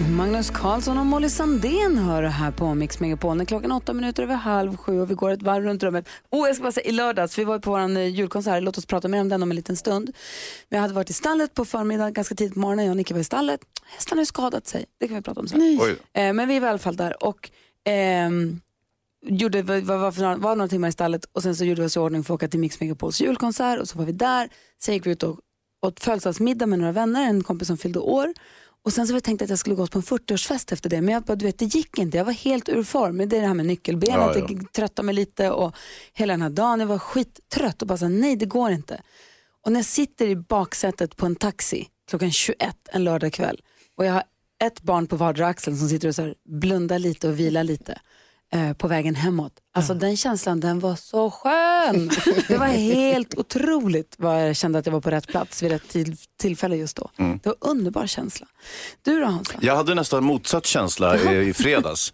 Magnus Karlsson och Molly Sandén hör det här på Mix Megapol. När klockan åtta minuter över halv sju och vi går ett varv runt rummet. Oh, jag ska bara säga, i lördags, vi var på vår julkonsert, låt oss prata mer om den om en liten stund. Vi hade varit i stallet på förmiddagen, ganska tidigt på morgonen, jag och Nicke var i stallet. Hästarna har skadat sig, det kan vi prata om sen. Eh, men vi var i alla fall där och ehm, gjorde, var, var, för några, var några timmar i stallet och sen så gjorde vi oss i ordning för att åka till Mix Megapols julkonsert och så var vi där. Sen gick vi ut och åt födelsedagsmiddag med några vänner, en kompis som fyllde år. Och sen så var jag tänkt att jag skulle gå på en 40-årsfest efter det, men jag bara, du vet, det gick inte. Jag var helt ur form. Det är det här med nyckelbenet, Ja, ja. det tröttade mig lite och hela den här dagen, jag var skittrött och bara så, nej det går inte. Och när jag sitter i baksätet på en taxi klockan 21 en lördag kväll och jag har ett barn på vardera axeln som sitter och så blundar lite och vilar lite eh, på vägen hemåt. Alltså den känslan, den var så skön. Det var helt otroligt vad jag kände att jag var på rätt plats vid rätt till, tillfälle just då. Mm. Det var en underbar känsla. Du då Hansa? Jag hade nästan motsatt känsla eh, i fredags.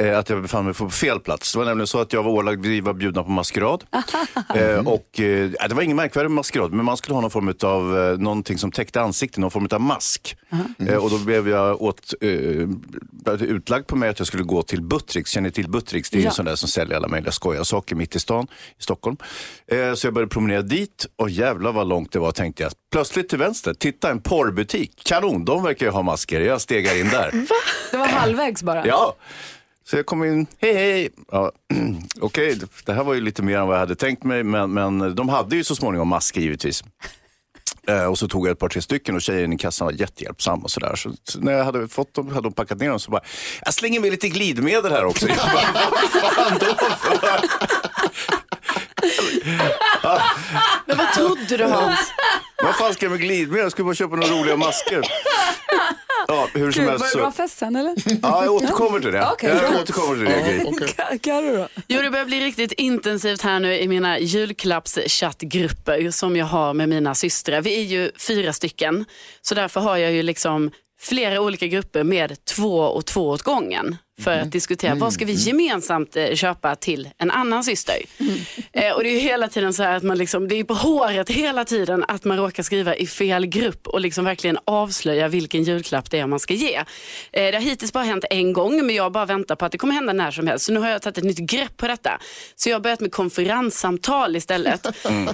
Eh, att jag befann mig på fel plats. Det var nämligen så att jag var ålagd att vara bjudna på maskerad. Eh, och, eh, det var ingen märkvärdig maskerad, men man skulle ha någon form av eh, någonting som täckte ansiktet, någon form av mask. Eh, och då blev jag åt, eh, utlagd på mig att jag skulle gå till Buttricks. Känner ni till Buttricks? Det är Ja. en sån där som säljer alla möjliga skojiga saker mitt i stan i Stockholm. Eh, så jag började promenera dit och jävlar vad långt det var tänkte jag. Plötsligt till vänster, titta en porrbutik. Kanon, de verkar ju ha masker. Jag stegar in där. Det var halvvägs bara. Ja, så jag kom in, hej hej. Ja, Okej, det här var ju lite mer än vad jag hade tänkt mig, men, men de hade ju så småningom masker givetvis. Eh, och så tog jag ett par, tre stycken och tjejen i kassan var jättehjälpsam och sådär. Så, så när jag hade fått dem, hade de packat ner dem så bara, jag slänger med lite glidmedel här också. Jag bara, vad fan då för? Men vad trodde du Hans? Vad fan ska jag med glidmedel? Jag skulle bara köpa några roliga masker. Ja, hur som Gud, var helst det bra så. fest sen eller? Ja, jag återkommer till det. Okej, jag återkommer till det. Ka- Karo då? Jo, det börjar bli riktigt intensivt här nu i mina julklappschattgrupper som jag har med mina systrar. Vi är ju fyra stycken, så därför har jag ju liksom flera olika grupper med två och två åt gången för att diskutera vad ska vi gemensamt eh, köpa till en annan syster. Eh, och det är hela tiden så här att man liksom, det är på håret hela tiden att man råkar skriva i fel grupp och liksom verkligen avslöja vilken julklapp det är man ska ge. Eh, det har hittills bara hänt en gång men jag bara väntar på att det kommer hända när som helst. Så nu har jag tagit ett nytt grepp på detta. Så jag har börjat med konferenssamtal istället.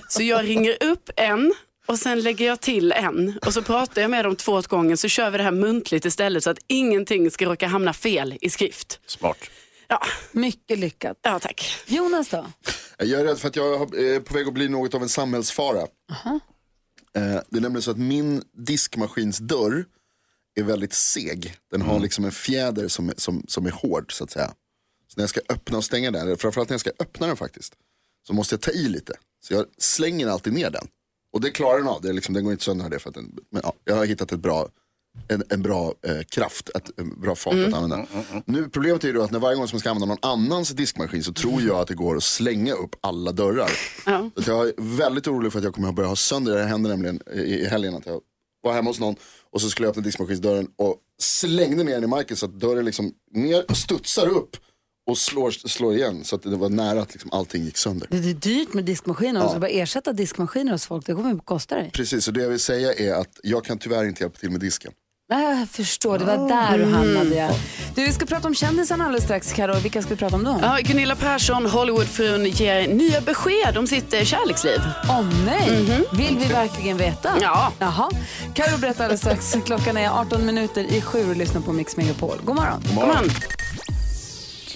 Så jag ringer upp en och sen lägger jag till en och så pratar jag med dem två åt gången så kör vi det här muntligt istället så att ingenting ska råka hamna fel i skrift. Smart. Ja, Mycket lyckat. ja tack. Jonas då? Jag är rädd för att jag är på väg att bli något av en samhällsfara. Eh, Det är nämligen så att min diskmaskinsdörr är väldigt seg. Den har liksom en fjäder som, är- som, som är hård så att säga. Så när jag ska öppna och stänga den, eller framförallt när jag ska öppna den faktiskt, så måste jag ta i lite. Så jag slänger alltid ner den. Och det klarar den av, det är liksom, den går inte sönder det. För att den, men ja, jag har hittat ett bra, en, en bra eh, kraft, ett, en bra fart att använda. Nu, problemet är ju då att när varje gång som jag ska använda någon annans diskmaskin så tror jag att det går att slänga upp alla dörrar. Ja. Så att jag är väldigt orolig för att jag kommer att börja ha sönder, det hände nämligen i, i helgen att jag var hemma hos någon och så skulle jag öppna diskmaskinsdörren och slängde ner den i marken så att dörren liksom ner, studsar upp och slår, slår igen så att det var nära att liksom allting gick sönder. Det är dyrt med diskmaskiner. Ja. bara ersätta diskmaskiner hos folk, det kommer att kosta dig. Precis, så det jag vill säga är att jag kan tyvärr inte hjälpa till med disken. Nej, jag förstår, det var där du hamnade. Ja. Du, vi ska prata om kändisarna alldeles strax, Karo. Vilka ska vi prata om då? Ja, Gunilla Persson, Hollywoodfrun, ger nya besked om sitt eh, kärleksliv. Åh nej, vill vi verkligen veta? Ja. Jaha. Karo berättar alldeles strax. Klockan är 18 minuter i sju och lyssnar på Mix Megapol. God morgon. Kom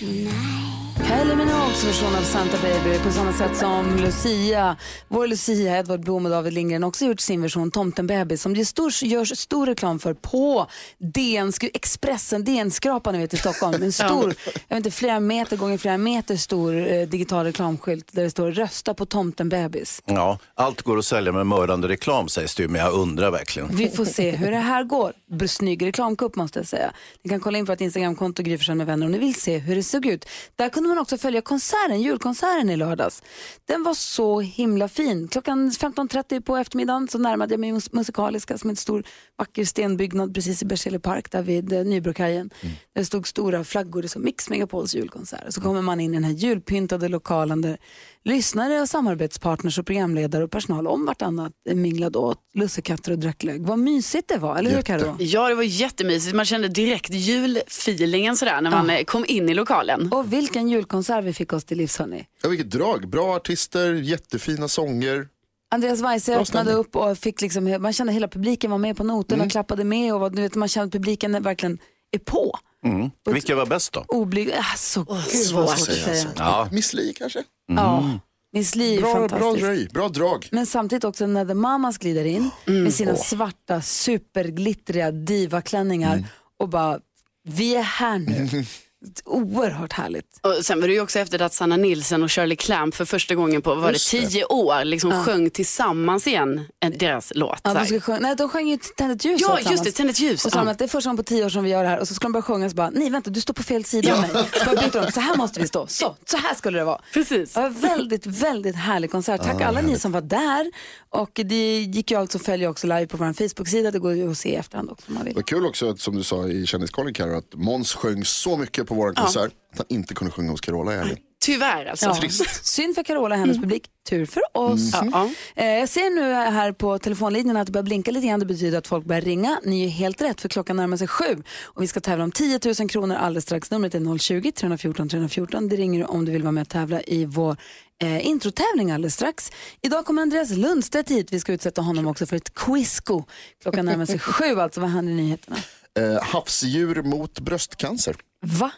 tonight. Kylie Minogues version av Santa Baby på samma sätt som Lucia. Vår Lucia, Edvard Blom och David Lindgren också gjort sin version Tomten Baby som det stor, görs stor reklam för på DN, Expressen, DN-skrapan vet i Stockholm. En stor, jag vet inte, flera meter gånger flera meter stor eh, digital reklamskylt där det står rösta på Tomten Bebis. Ja, allt går att sälja med mördande reklam sägs det ju, men jag undrar verkligen. Vi får se hur det här går. Snygg reklamkupp måste jag säga. Ni kan kolla in på ett Instagramkonto Gry med vänner om ni vill se hur det såg ut. Där kunde man också följa konserten, julkonserten i lördags. Den var så himla fin. Klockan 15.30 på eftermiddagen så närmade jag mig mus- Musikaliska som är en stor vacker stenbyggnad precis i Berzelii park där vid eh, Nybrokajen. Mm. Där det stod stora flaggor, det stod Mix Megapols julkonsert. Så kommer man in i den här julpyntade lokalen där lyssnare och samarbetspartners och programledare och personal om vartannat minglade åt lussekatter och drack glögg. Vad mysigt det var, eller hur Karo? Ja, det var jättemysigt. Man kände direkt julfeelingen sådär när man eh, kom in i lokalen. Och vilken julkonsert vi fick oss till livs hörni. Ja, vilket drag. Bra artister, jättefina sånger. Andreas Weise öppnade upp och fick liksom, man kände hela publiken var med på noterna och klappade med och var- du vet, man kände att publiken verkligen är på. Mm. Vilka var bäst då? Oblyg, alltså, gud vad svårt svårt att säga. Ja. Miss Li kanske? Ja, Miss Li är Bra, bra fantastisk. dröj, bra drag. Men samtidigt också när The Mamas glider in med sina svarta superglittriga divaklänningar och bara, vi är här nu. Oerhört härligt. Och sen var det ju också efter att Sanna Nilsson och Shirley Clamp för första gången på var det Just det. tio år liksom sjöng tillsammans igen en, deras låt. Ja, de, skulle sjunga, nej, de sjöng ju Tänd ett ljus Ja, just det, Tänd ett ljus. Och så sa Ja. att det är första gången på tio år som vi gör det här och så skulle de börja sjunga och så bara, nej vänta du står på fel sida av mig. Så bara byter de, så här måste vi stå, så, så här skulle det vara. Precis. Det var en väldigt, väldigt härlig konsert. Tack alla ni som var där. Och det gick ju alltså att följa också live på vår Facebook-sida. Det går ju att se i efterhand också om man Det vill. var kul också att, som du sa i Kändiskollen Carro, att Måns sjöng så mycket på vår konsert att han inte kunde sjunga hos Carola i helgen. Tyvärr alltså. Ja, synd för Carola och hennes publik, tur för oss. Ja. Eh, Jag ser nu här på telefonlinjen att det börjar blinka lite grann. Det betyder att folk börjar ringa. Ni är helt rätt för klockan närmar sig sju. Och vi ska tävla om 10 000 kronor alldeles strax. Numret är 020-314 314. Det ringer du om du vill vara med och tävla i vår eh, introtävling alldeles strax. Idag kommer Andreas Lundstedt hit. Vi ska utsätta honom också för ett quizko. Klockan närmar sig sju alltså. Vad händer i nyheterna? Eh, havsdjur mot bröstcancer. Va?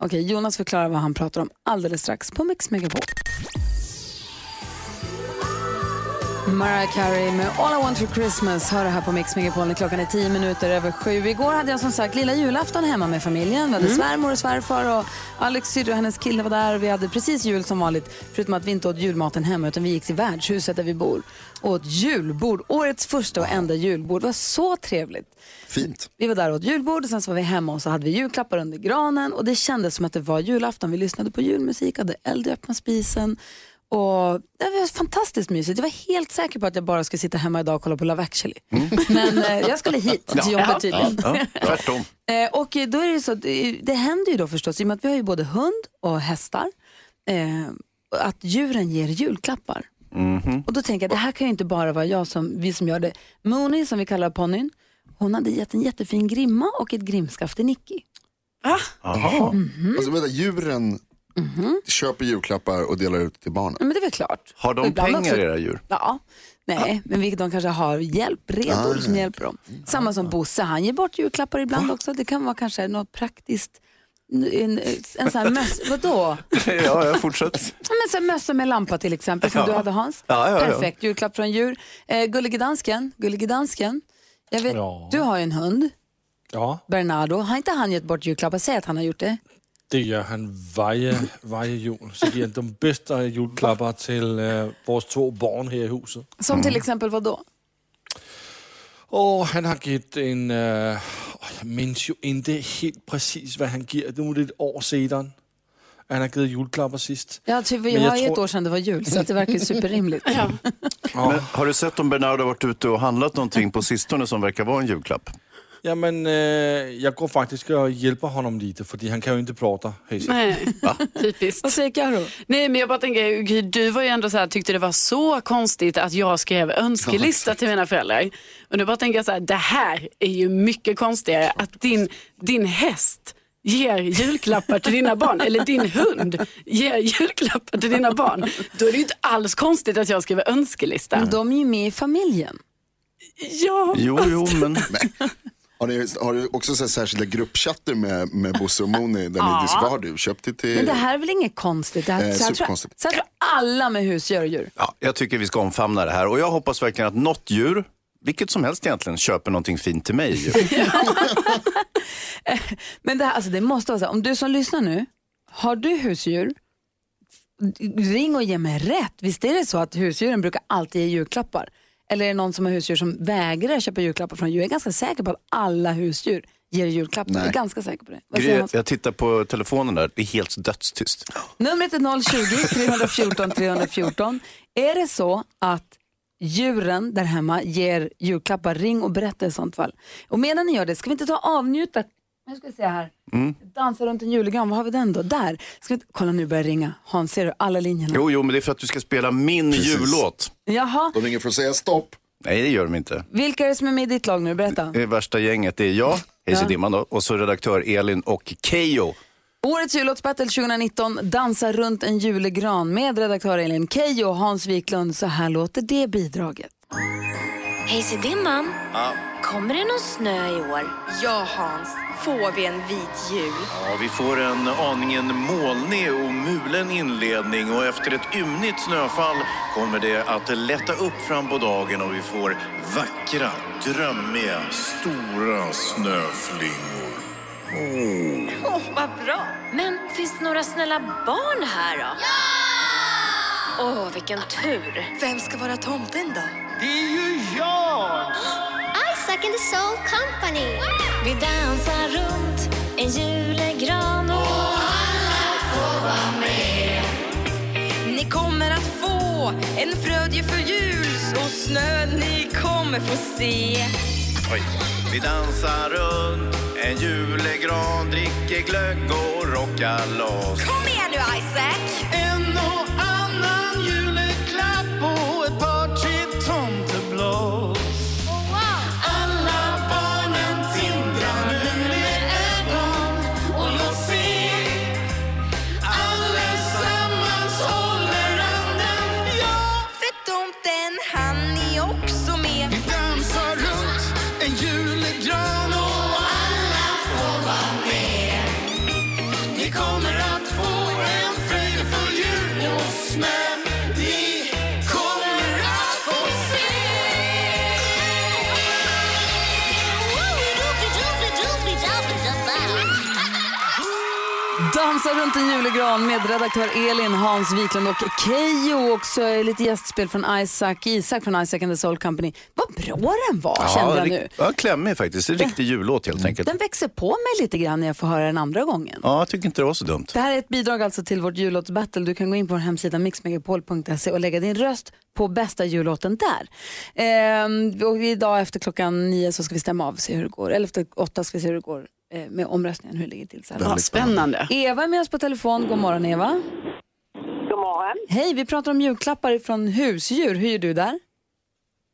Okej, Jonas förklarar vad han pratar om alldeles strax på Mix Megapol. Mariah Carey med All I Want For Christmas hör det här på Mix Megapol klockan är tio minuter över sju. Igår hade jag som sagt lilla julafton hemma med familjen. Vi hade svärmor och svärfar och Alex syrra och hennes kille var där. Vi hade precis jul som vanligt förutom att vi inte åt julmaten hemma utan vi gick till värdshuset där vi bor och åt julbord. Årets första och enda julbord. Det var så trevligt. Fint. Vi var där och åt julbord och sen så var vi hemma och så hade vi julklappar under granen och det kändes som att det var julafton. Vi lyssnade på julmusik, hade eld i öppna spisen och det var fantastiskt mysigt. Jag var helt säker på att jag bara skulle sitta hemma idag och kolla på Love actually. Men eh, jag skulle hit till jobbet tydligen. Ja, tvärtom. Eh, och då är det så, det, det händer ju då förstås, i och med att vi har ju både hund och hästar, eh, att djuren ger julklappar. Och då tänker jag, det här kan ju inte bara vara jag som, vi som gör det. Mooney, som vi kallar ponnyn, hon hade gett en jättefin grimma och ett grimskaft till Nicky. Jaha. Alltså vänta, djuren köper julklappar och delar ut till barnen. Men det är väl klart. Har de ibland pengar också- era djur? Ja, nej, men vi, de kanske har hjälpredor som hjälper dem. Samma som Bosse, han ger bort julklappar ibland också. Det kan vara kanske något praktiskt. En, en sån här mössa, vadå? ja, jag fortsätter. Men så här mössa med lampa till exempel som Ja. du hade Hans. Ja, ja, ja. Perfekt julklapp från djur. Eh, Gullige dansken, Gullige dansken. Jag vet, Ja. Du har ju en hund, Ja, Bernardo. Har inte han gett bort julklappar? Säg att han har gjort det. Det gör han varje, varje jul. Så ger han de bästa julklappar till äh, våra två barn här i huset. Som till exempel vad då? Och han har gett en... Äh, jag minns ju inte helt precis vad han ger. Nu är det ett år sedan. Han har gett julklappar sist. Ja, typ, vi har ju ett tror- år sedan det var jul så det verkar superrimligt. Men, har du sett om Bernardo har varit ute och handlat någonting på sistone som verkar vara en julklapp? Ja, men äh, jag går faktiskt och hjälper honom lite, för han kan ju inte prata. Hazel. Nej, typiskt. Vad säger Karo? Nej men jag bara tänker, Gry, du var ju ändå så här, tyckte det var så konstigt att jag skrev önskelista till mina föräldrar. Och nu bara tänker jag så här, det här är ju mycket konstigare att din, din häst ger julklappar till dina barn, eller din hund ger julklappar till dina barn. Då är det ju inte alls konstigt att jag skriver önskelista. Men de är ju med i familjen. Ja, Jo, jo, men Har ni, har du också så här särskilda gruppchatter med, med Bosse och Moni där ni diskuterar, vad har du köpt det till? Men det här är väl inget konstigt? Det här, Eh, så här tror så här tror alla med husdjur och djur. ja, jag tycker vi ska omfamna det här. Och jag hoppas verkligen att något djur, vilket som helst egentligen, köper någonting fint till mig. Men det, här, alltså det måste vara så här, om du som lyssnar nu, har du husdjur, ring och ge mig rätt. Visst är det så att husdjuren brukar alltid ge julklappar? Eller är det någon som har husdjur som vägrar köpa julklappar från djur? Jag är ganska säker på att alla husdjur ger julklapp. Jag är Nej. ganska säker på det. Vad säger Gry, Hans? jag tittar på telefonen där, det är helt dödstyst. Numret är 020 314 314. Är det så att djuren där hemma ger julklappar, ring och berätta i sånt fall. Och medan ni gör det, ska vi inte ta och avnjuta nu ska vi se här. Dansa runt en julgran, vad har vi den då? Där. Ska vi... Kolla nu börjar det ringa. Hans, ser du alla linjerna? Jo, jo, men det är för att du ska spela min jullåt. Jaha, De ringer för att säga stopp. Nej, det gör de inte. vilka är det som är med i ditt lag nu? Berätta. Det är värsta gänget, det är jag, Hayes Ja. Dimman då, och så redaktör Elin och Keyyo. Årets jullåtsbattle 2019, Dansa runt en julegran med redaktör Elin Keyyo och Hans Wiklund. Så här låter det bidraget. Hej, se dimman. Kommer det någon snö i år? Ja, Hans. Får vi en vit jul? Ja, vi får en aningen molnig och mulen inledning och efter ett ymnigt snöfall kommer det att lätta upp fram på dagen och vi får vackra, drömmiga, stora snöflingor. Åh, vad bra. Men finns det några snälla barn här då? Ja! Åh, vilken tur. Vem ska vara tomten då? Isaac and the Soul Company. Vi dansar runt en julegran och alla får vara med. Ni kommer att få en frödjefull jul och snö ni kommer få se. Oj. Vi dansar runt en julegran, dricker glögg och rockar loss. Kom igen nu, Isaac! En och Dansa runt en julegran med redaktör Elin, Hans Wiklund och Keyyo. Också lite gästspel från Isaac, Isak från Isaac and the Soul Company. Vad bra den var kände jag nu. ja, klämmig faktiskt. En riktig jullåt helt enkelt. Den växer på mig lite grann när jag får höra den andra gången. Ja, jag tycker inte det var så dumt. Det här är ett bidrag alltså till vårt jullåtsbattle. Du kan gå in på vår hemsida mixmegapol.se och lägga din röst på bästa jullåten där. Ehm, och idag efter klockan nio så ska vi stämma av och se hur det går. Eller efter åtta ska vi se hur det går med omröstningen, hur det ligger till. Så här. Ja, spännande. Eva är med oss på telefon. God morgon Eva. God morgon. Hej, vi pratar om julklappar från husdjur. Hur gör du där?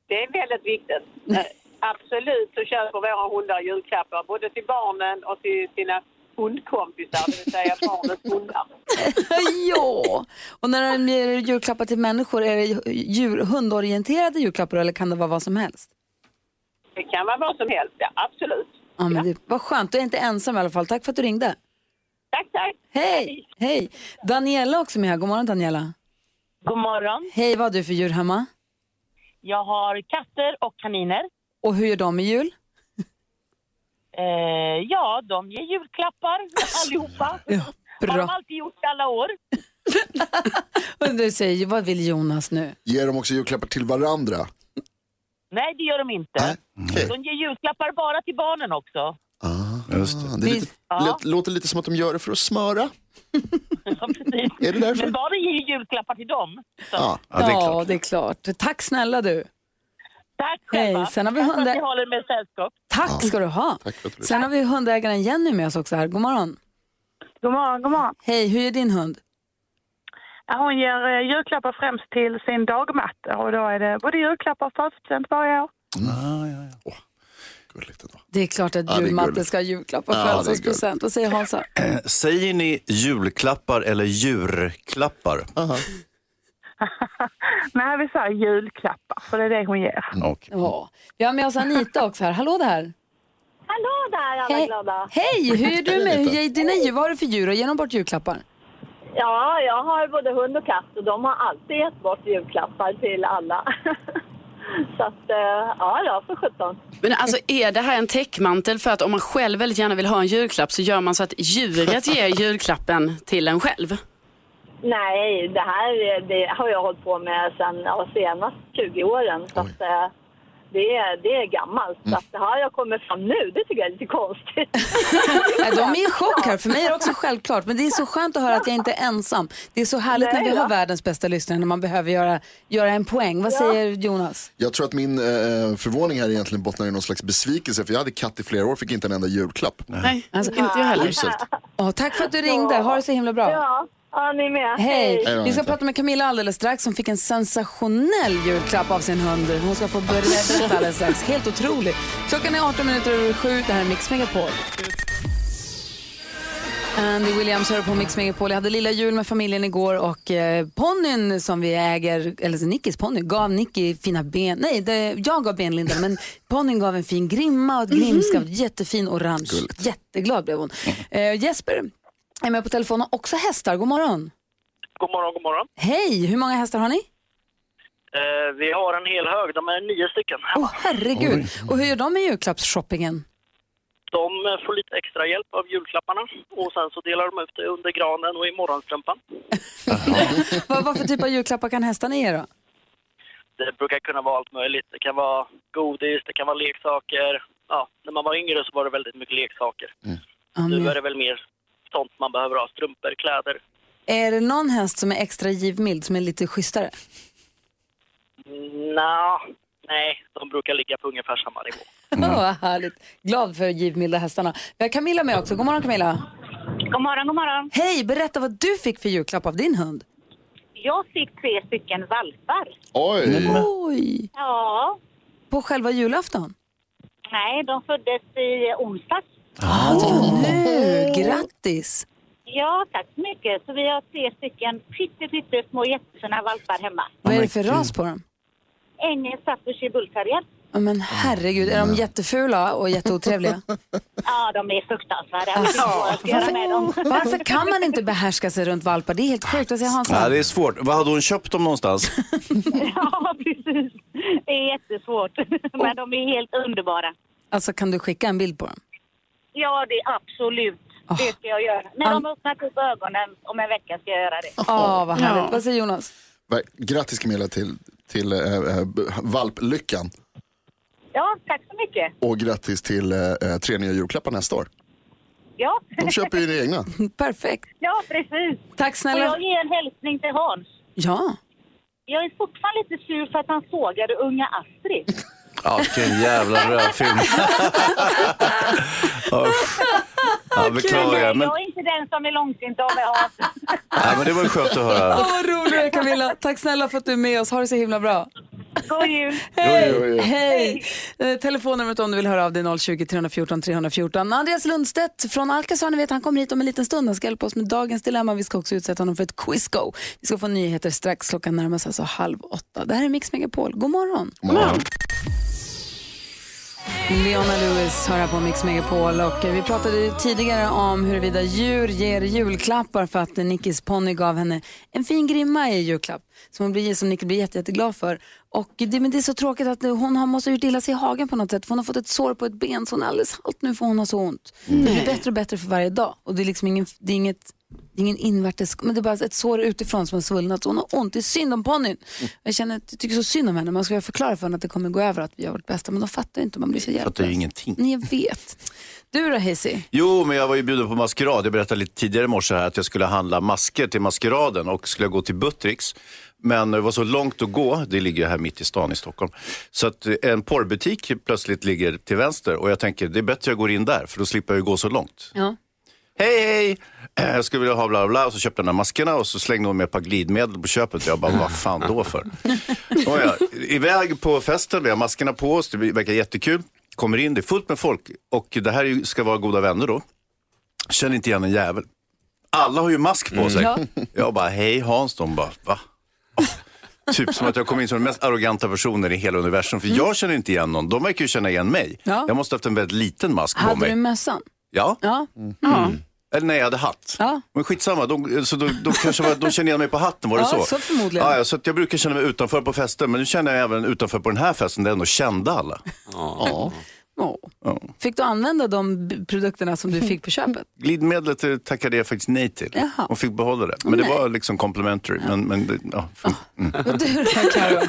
Det är väldigt viktigt. Eh, Absolut så köper våra hundar julklappar både till barnen och till sina hundkompisar, det vill säga barnens hundar. ja, och när de ger julklappar till människor, är det djur, hundorienterade julklappar eller kan det vara vad som helst? Det kan vara vad som helst, ja absolut. Ja, men det, vad skönt, du är inte ensam i alla fall. Tack för att du ringde. Tack, tack. Hej! Hej! Daniela också med här. God morgon Daniela. God morgon. Hej, vad har du för djur hemma? Jag har katter och kaniner. Och hur gör de i jul? Eh, ja, de ger julklappar allihopa. Ja, Har de bra. alltid gjort i alla år. Och du säger, vad vill Jonas nu? Ger de också julklappar till varandra? Nej, det gör de inte. Nej, okej. De ger julklappar bara till barnen också. Ah, Just det. det är lite, lät- låter lite som att de gör det för att smöra. Ja, precis. Är det därför? Men barnen ger ju julklappar till dem. Så. Ja. Ja, det är ja, klart. det är klart. Tack snälla du. Tack Hej, själva. sen har vi Tack för hundar- att ni håller med sällskap. Tack ska du ha. Tack för att du Sen har vi hundägaren Jenny med oss också här. God morgon. God morgon, god morgon. Hej, hur är din hund? Ja, Hon ger eh, julklappar främst till sin dagmatte och då är det både julklappar och födelsedagspresent varje år. Gulligt ändå. Det är klart att Ja, julmatte gulligt. ska ha julklappar Ja, födelsedagspresent. Vad säger Hansa? Säger ni julklappar eller djurklappar? Nej, vi säger julklappar, för det är det hon ger. Okej. Ja. Vi har med oss Anita också här. Hallå där. Hallå där alla Hej. glada. Hej, hur är du med? Hur dina djur? Vad har du för djur? Och ger de bort julklappar? Ja, jag har både hund och katt och de har alltid gett bort julklappar till alla. Så att, eh, ja, ja, för sjutton. Men alltså är det här en täckmantel för att om man själv väldigt gärna vill ha en julklapp så gör man så att djuret ger julklappen till en själv? Nej, det här det har jag hållit på med sedan ja, senast 20 åren. Så att, eh, det är, det är gammalt. Så att det här jag kommer fram nu, det tycker jag är lite konstigt. De är i chock här. För mig är det också självklart. Men det är så skönt att höra att jag inte är ensam. Det är så härligt när Nej, vi har världens bästa lyssnare när man behöver göra, göra en poäng. Vad säger Jonas? Jag tror att min eh, förvåning här egentligen bottnar i någon slags besvikelse. För jag hade katt i flera år, fick inte en enda julklapp. Nej, Alltså, inte jag heller. Åh, tack för att du ringde. Ha det så himla bra. Ja, ja ni med. Hej! Hej Vi ska prata med Camilla alldeles strax som fick en sensationell julklapp av sin hund. Hon ska få börja berätta alldeles strax. Helt otroligt. Klockan är 18 minuter över sju. Det här är Mix Megapol. Andy Williams hör på Mix Megapol. Jag hade lilla jul med familjen igår och eh, ponnyn som vi äger, eller så Nickis ponny, gav Nicky fina ben. Nej, det, jag gav benlindar men ponnyn gav en fin grimma och ett grimskaft. Jättefin orange. Jätteglad blev hon. Eh, Jesper är med på telefon och också hästar. God morgon. God morgon, god morgon. Hej, hur många hästar har ni? Eh, vi har en hel hög, de är nio stycken. Åh herregud. Och hur gör de med julklappsshoppingen? De eh, får lite extra hjälp av julklapparna och sen så delar de ut det under granen och i morgonstrumpan. vad, vad för typ av julklappar kan hästarna ge då? Det brukar kunna vara allt möjligt. Det kan vara godis, det kan vara leksaker. Ja, när man var yngre så var det väldigt mycket leksaker. Ja, Nu är det väl mer sånt man behöver ha. Strumpor, kläder. Är det någon häst som är extra givmild, som är lite schysstare? Mm, Nja, nej, de brukar ligga på ungefär samma nivå. Åh, vad härligt. Glad för givmilda hästarna. Vi har Camilla med också. God morgon Camilla. God morgon, god morgon. Hej, berätta vad du fick för julklapp av din hund. Jag fick tre stycken valpar. Oj! Oj! Ja, På själva julafton? nej, de föddes i onsdags. Ah, det var nu. Grattis! Ja, tack så mycket. Så vi har tre stycken pytte, pytte små jättefina valpar hemma. Vad är det för ras på dem? Engelsk Staffordshire bullterrier. Ja, men herregud, är de jättefula och jätteotrevliga? Ja, de är fruktansvärda. Med dem. Varför kan man inte behärska sig runt valpar? Det är helt sjukt. Vad säger Hansson? Ja, det är svårt. Vad hade hon köpt dem någonstans? Ja, precis. Det är jättesvårt. Men de är helt underbara. Alltså kan du skicka en bild på dem? Ja, det är absolut. Det ska jag göra. När de öppnat upp ögonen om en vecka ska jag göra det. Åh, vad härligt. Vad säger Jonas? Grattis Camilla till, till äh, valplyckan. Ja, tack så mycket. Och grattis till äh, tre nya julklappar nästa år. Ja. De köper ju det egna. Perfekt. Ja, precis. Tack snälla. Och jag ger en hälsning till Hans. Ja. Jag är fortfarande lite sur för att han sågade unga Astrid. Ja, vilken jävla rövfilm. Usch. Ja, beklagar. Men, Jag är inte den som är långsint av mig, ja, men det var ju skönt att höra. Åh, vad roligt Camilla. Tack snälla för att du är med oss. Ha det så himla bra. God jul. Hej! Jo. Hej! Eh, Telefonnumret om du vill höra av dig är 020 314 314. Andreas Lundstedt från Alcazar, ni vet han kommer hit om en liten stund. Han ska hjälpa oss med dagens dilemma. Vi ska också utsätta honom för ett quizgo. Vi ska få nyheter strax. Klockan närmar sig alltså halv åtta. Det här är Mix Megapol. God morgon. God morgon. Leona Lewis hör här på Mix Megapol och vi pratade tidigare om huruvida djur ger julklappar för att Nickis ponny gav henne en fin grimma i julklapp som, hon blir, som Nicky blir jätte, jätteglad för. Och det, men det är så tråkigt att hon har, måste ha gjort illa sig i hagen på något sätt för hon har fått ett sår på ett ben så hon är alldeles halt nu för hon har så ont. Det blir bättre och bättre för varje dag och det är liksom ingen, det är inget det är ingen invärtes, men det är bara ett sår utifrån som har svullnat så hon har ont. Det är synd om ponnyn. Jag känner, jag tycker så synd om henne. Man ska förklara för henne att det kommer gå över att vi gör vårt bästa men de fattar inte. Man blir så Fattar hjälplös. ju ingenting. Nej, jag vet. Du då Hayesy? Jo, men jag var ju bjuden på maskerad. Jag berättade lite tidigare i morse här att jag skulle handla masker till maskeraden och skulle gå till Buttricks. Men det var så långt att gå, det ligger här mitt i stan i Stockholm. Så att en porrbutik plötsligt ligger till vänster och jag tänker det är bättre jag går in där för då slipper jag ju gå så långt. Ja. Hej hej! Jag skulle vilja ha bla bla och så köpte jag de här maskerna och så slängde hon med ett par glidmedel på köpet. Jag bara, vad fan då för? Och jag, iväg på festen, vi har maskerna på oss, det verkar jättekul. Kommer in, det är fullt med folk och det här ska vara goda vänner då. Känner inte igen en jävel. Alla har ju mask på sig. Ja. Jag bara, hej Hans, de bara, va? Typ som att jag kom in som den mest arroganta personen i hela universum. För jag känner inte igen någon. De verkar ju känna igen mig. Ja. Jag måste ha haft en väldigt liten mask på Hade mig. du mössan? Ja. Ja. Eller nej, jag hade hatt. Ja. Men skitsamma, de, så de, de, kanske var, de känner igen mig på hatten, var det Ja, så? så förmodligen. Ja, ja, så att jag brukar känna mig utanför på fester, men nu känner jag även utanför på den här festen, där ändå kände alla. Åh. Ja. Fick du använda de produkterna som du fick på köpet? Glidmedlet eh, tackade jag faktiskt nej till Jaha. och fick behålla det. Men det Nej. var liksom complimentary. Men, men, det- ja, f- mm. Och du då?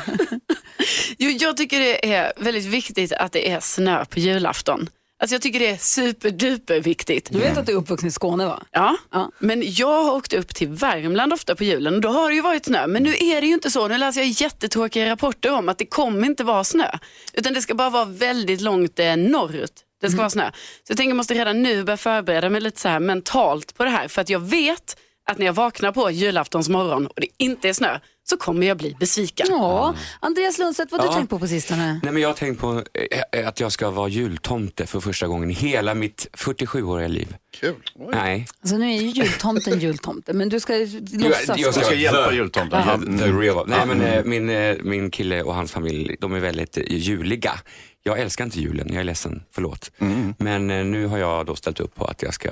Jo, jag tycker det är väldigt viktigt att det är snö på julafton. Alltså jag tycker det är superduper viktigt. Du vet att du är uppvuxen i Skåne va? Ja, men jag har åkt upp till Värmland ofta på julen och då har det ju varit snö. Men nu är det ju inte så. Nu läser jag jättetråkiga rapporter om att det kommer inte vara snö. Utan det ska bara vara väldigt långt eh, norrut. Det ska vara snö. Så jag tänker jag måste redan nu börja förbereda mig lite så här mentalt på det här. För att jag vet att när jag vaknar på julaftons morgon och det inte är snö så kommer jag bli besviken. Ja, Andreas Lundstedt, vad har du Ja. tänkt på på sistone? Nej, men jag har tänkt på eh, att jag ska vara jultomte för första gången i hela mitt 47-åriga liv. Kul. Nej. Alltså nu är ju jultomten jultomte, men du ska låtsas. jag ska ska hjälpa the- jultomten. Ja, Mm. the real. Nej, men Mm. eh, min, eh, min kille och hans familj, de är väldigt eh, juliga. Jag älskar inte julen, jag är ledsen, förlåt. Mm. Men eh, nu har jag då ställt upp på att jag ska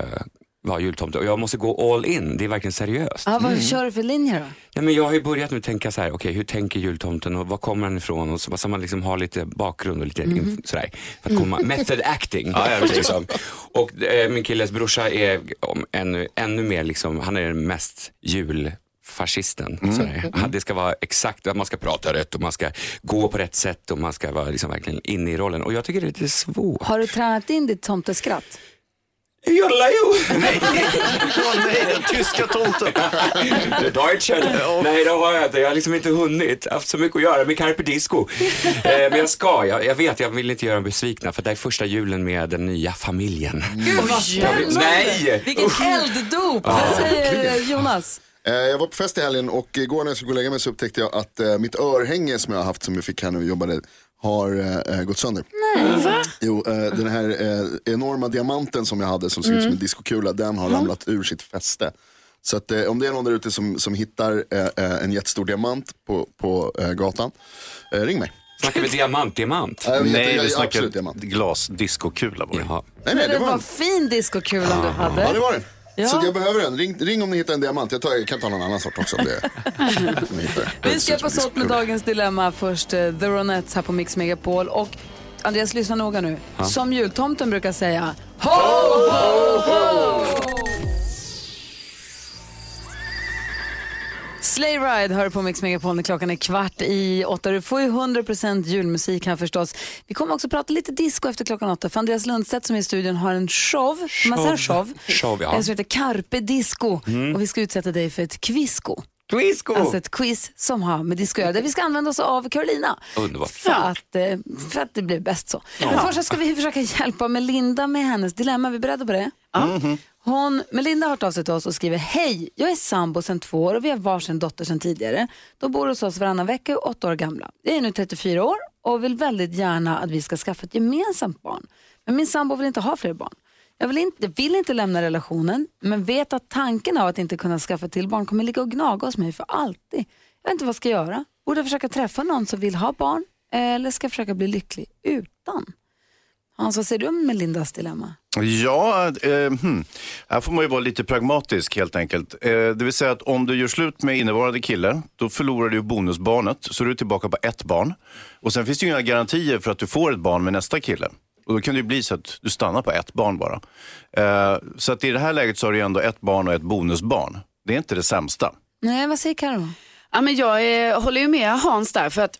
vara jultomte och jag måste gå all in, det är verkligen seriöst. Ja, vad kör du för linje då? Nej, men jag har ju börjat nu tänka så här, okej hur tänker jultomten och var kommer han ifrån? Och så, så man liksom har lite bakgrund och lite inf- sådär. För att komma, method acting. Ja, ja, liksom. Och eh, min killes brorsa är om, ännu, ännu mer, liksom, han är den mest julfascisten. Sådär. Han- Det ska vara exakt, att man ska prata rätt och man ska gå på rätt sätt och man ska vara liksom verkligen inne i rollen. Och jag tycker det är lite svårt. Har du tränat in ditt tomteskratt? Jollajo! Nej, nej, den tyska tomten. Deutschen. Nej, det har jag inte. Jag har liksom inte hunnit. Jag har haft så mycket att göra med Carpe Disco. eh, men jag ska. Jag, jag vet, jag vill inte göra dem besvikna för det är första julen med den nya familjen. Gud vad spännande! Nej! Vilken elddop! Vad säger Jonas? Eh, Jag var på fest i helgen och igår när jag skulle gå och lägga mig så upptäckte jag att eh, mitt örhänge som jag har haft som jag fick här när vi jobbade har eh, eh, gått sönder. Nej. Va? Jo, eh, den här eh, enorma diamanten som jag hade som ser ut som Mm. en diskokula, den har ramlat ur sitt fäste. Så att, eh, om det är någon där ute som, som hittar eh, en jättestor diamant på, på eh, gatan, eh, ring mig. Snackar vi diamant, diamant? Nej, jag- vi snackar diamant. glasdiskokula var det. Nej, nej, det det var en. fin diskokula du hade. Ja, det var den. Ja. Så jag behöver en. Ring, ring om ni hittar en diamant. Jag, tar, jag kan ta någon annan sort också. Om det, om ni hittar. Vi ska hjälpas åt med dagens dilemma. Först eh, The Ronettes här på Mix Megapol. Och Andreas, lyssna noga nu. Som jultomten brukar säga, ho, ho, ho! Sleigh Ride hör på Mix Megapol när klockan är kvart i åtta. Du får ju 100% julmusik här förstås. Vi kommer också prata lite disco efter klockan åtta. För Andreas Lundstedt som är i studion har en show. Kan man säga show? Show, ja. Som heter Carpe Disco. Mm. Och vi ska utsätta dig för ett quizco. Quizco! Alltså ett quiz som har med disco att göra. Där vi ska använda oss av Carolina. Underbart. För att, eh, för att det blir bäst så. Men först ska vi försöka hjälpa Melinda med hennes dilemma. Är vi beredda på det? Hon, Melinda har hört av sig till oss och skriver Hej, jag är sambo sedan två år och vi har varsin dotter sedan tidigare. De bor hos oss varannan vecka och är åtta år gamla. Jag är nu 34 år och vill väldigt gärna att vi ska skaffa ett gemensamt barn. Men min sambo vill inte ha fler barn. Jag vill inte, vill inte lämna relationen men vet att tanken av att inte kunna skaffa till barn kommer ligga och gnaga hos mig för alltid. Jag vet inte vad jag ska göra. Borde jag försöka träffa någon som vill ha barn eh, eller ska jag försöka bli lycklig utan? Hans, vad säger du om Melindas dilemma? Ja, eh, hmm. här får man ju vara lite pragmatisk helt enkelt. Eh, det vill säga att om du gör slut med innevarande kille, då förlorar du bonusbarnet, så du är tillbaka på ett barn. Och sen finns det ju inga garantier för att du får ett barn med nästa kille. Och då kan det ju bli så att du stannar på ett barn bara. Eh, så att i det här läget så har du ändå ett barn och ett bonusbarn. Det är inte det sämsta. Nej, vad säger Karo? Ja, men jag eh, håller ju med Hans där för att,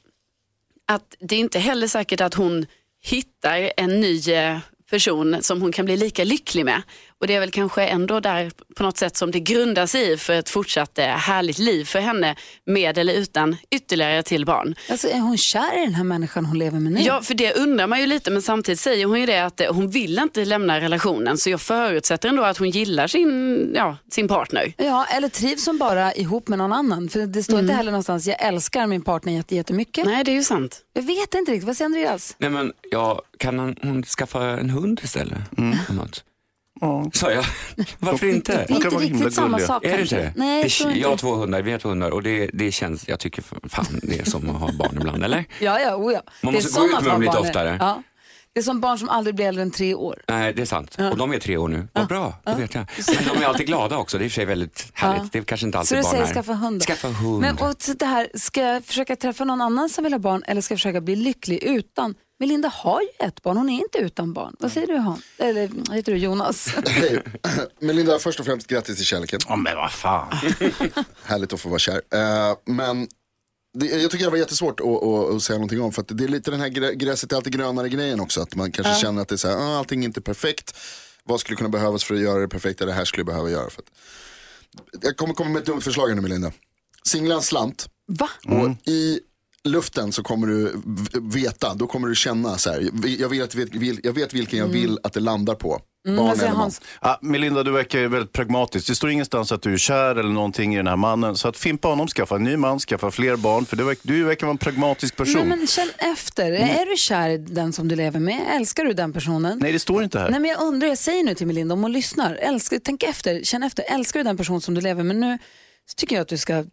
att det är inte heller säkert att hon hittar en ny eh, person som hon kan bli lika lycklig med. Och det är väl kanske ändå där på något sätt som det grundar sig i för ett fortsatt eh, härligt liv för henne med eller utan ytterligare till barn. Alltså, är hon kär i den här människan hon lever med nu? Ja, för det undrar man ju lite men samtidigt säger hon ju det att eh, hon vill inte lämna relationen så jag förutsätter ändå att hon gillar sin, ja, sin partner. Ja, eller trivs hon bara ihop med någon annan? För det står inte heller någonstans, jag älskar min partner jätte- jättemycket. Nej, det är ju sant. Jag vet inte riktigt, vad säger Andreas? Nej men, ja, kan hon, hon skaffa en hund istället? Mm. Något? Sa jag? Varför inte? Det är inte riktigt samma sak Är det inte? Nej, jag inte jag har två hundar, vi har två hundar och det, det känns, jag tycker fan det är som att ha barn ibland, eller? Ja, ja, oh ja. Man Det är måste som gå ut med dem lite barn. oftare. Ja. Det är som barn som aldrig blir äldre än tre år. Nej, det är sant. Och de är tre år nu. Vad bra, det vet jag. Men de är alltid glada också, det är i och för sig väldigt härligt. Ja. Det är kanske inte Så alltid du barn säger är. skaffa hund? Skaffa hund. Men och så det här, ska jag försöka träffa någon annan som vill ha barn eller ska jag försöka bli lycklig utan? Melinda har ju ett barn, hon är inte utan barn. Vad säger du Han? Eller heter du Jonas? Hej. Melinda, först och främst grattis till kärleken. Ja, men vad fan. Härligt att få vara kär. Eh, men det, jag tycker det var jättesvårt att, att, att säga någonting om. För att det är lite den här grä- gräset är alltid grönare grejen också. Att man kanske Ja. känner att det är så här, ah, allting är inte perfekt. Vad skulle kunna behövas för att göra det perfekta? Det här skulle jag behöva göra. För att... Jag kommer komma med ett dumt förslag nu Melinda. Singla en slant. Va? Och i luften så kommer du veta, då kommer du känna så här. Jag vet, vet, vil- jag vet vilken jag vill att det landar på. Barn eller man. Ja, Melinda, du verkar ju väldigt pragmatisk. Det står ingenstans att du är kär eller någonting i den här mannen. Så att fimpa honom, skaffa en ny man, skaffa fler barn. För du verkar, du verkar vara en pragmatisk person. Nej, men känn efter. Är du kär i den som du lever med? Älskar du den personen? Nej, det står inte här. Nej, men jag undrar, jag säger nu till Melinda om hon lyssnar. Älskar, tänk efter, känn efter. Älskar du den person som du lever med nu så tycker jag att du ska